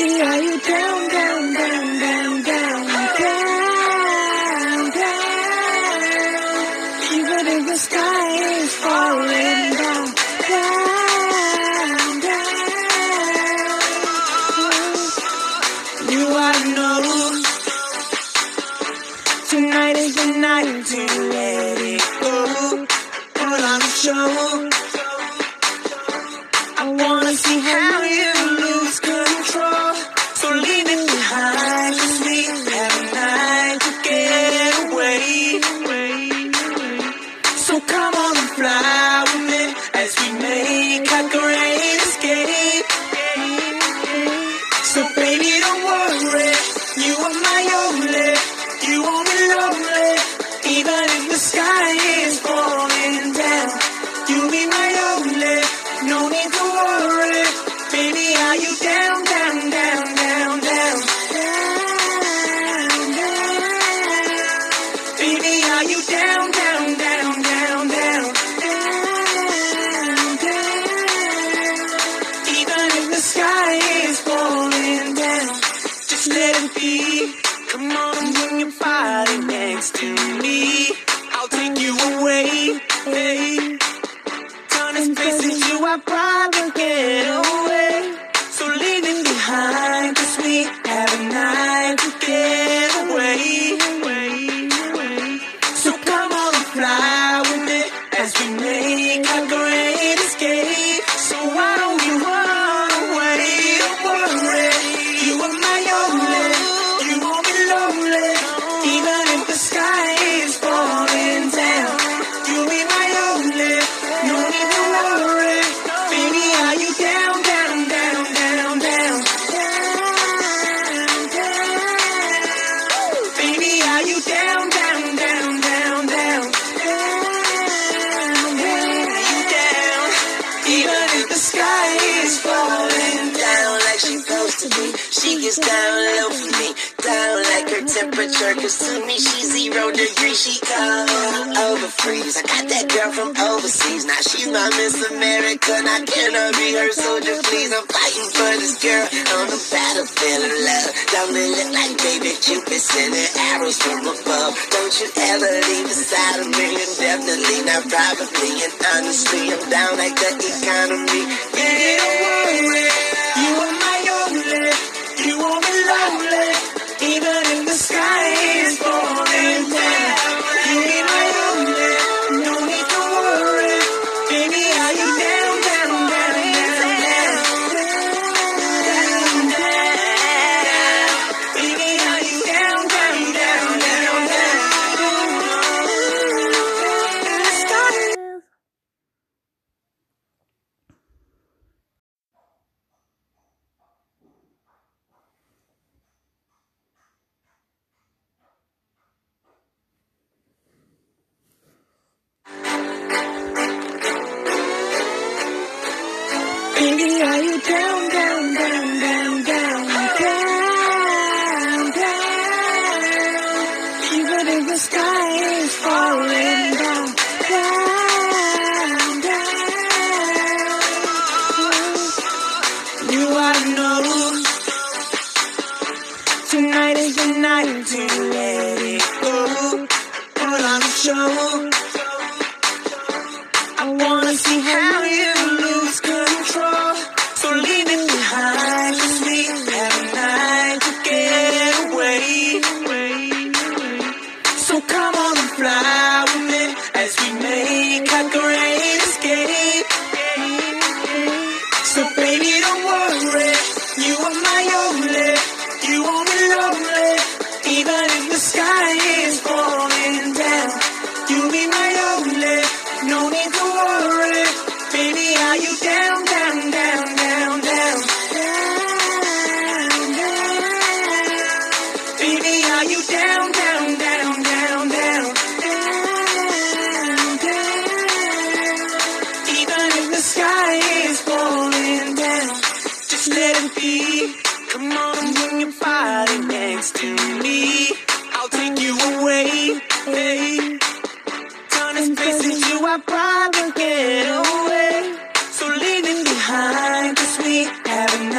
Baby, are you down, down, down, down, down, down, down? Even if the sky is falling down, down, down. You ought to know tonight is the night to let it go. Put on a show. Come on and fly with me as we make be. Come on and bring your body next to me. I'll take you away, hey. Turn this place into our private getaway. So leave it behind, cause we have she gets down low for me, down like her temperature. Cause to me she's zero degrees, she cold over freeze. I got that girl from overseas, now she's my Miss America. Now can I be her soldier, please? I'm fighting for this girl on the battlefield of love. Don't it look like baby Cupid sending arrows from above? Don't you ever leave the side of me, and definitely not probably. And honestly, I'm down like the economy. Yeah, don't Baby, are you down, down, down, down, down, down? Even the sky is falling down, down. You ought know tonight is the night to let it go. Put on a show. I wanna see how you are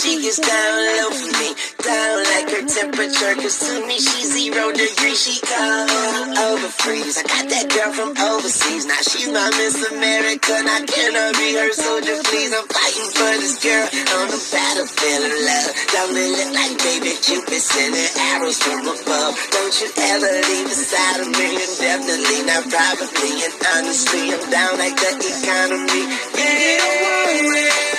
she gets down low for me, down like her temperature. Cause to me she's zero degrees, she cold over freeze. I got that girl from overseas, now she's my Miss America. Now can I be her soldier, please? I'm fighting for this girl on the battlefield of love. Don't it look like baby Cupid sending arrows from above? Don't you ever leave beside of me, and definitely not probably. And honestly, I'm down like the economy. Yeah,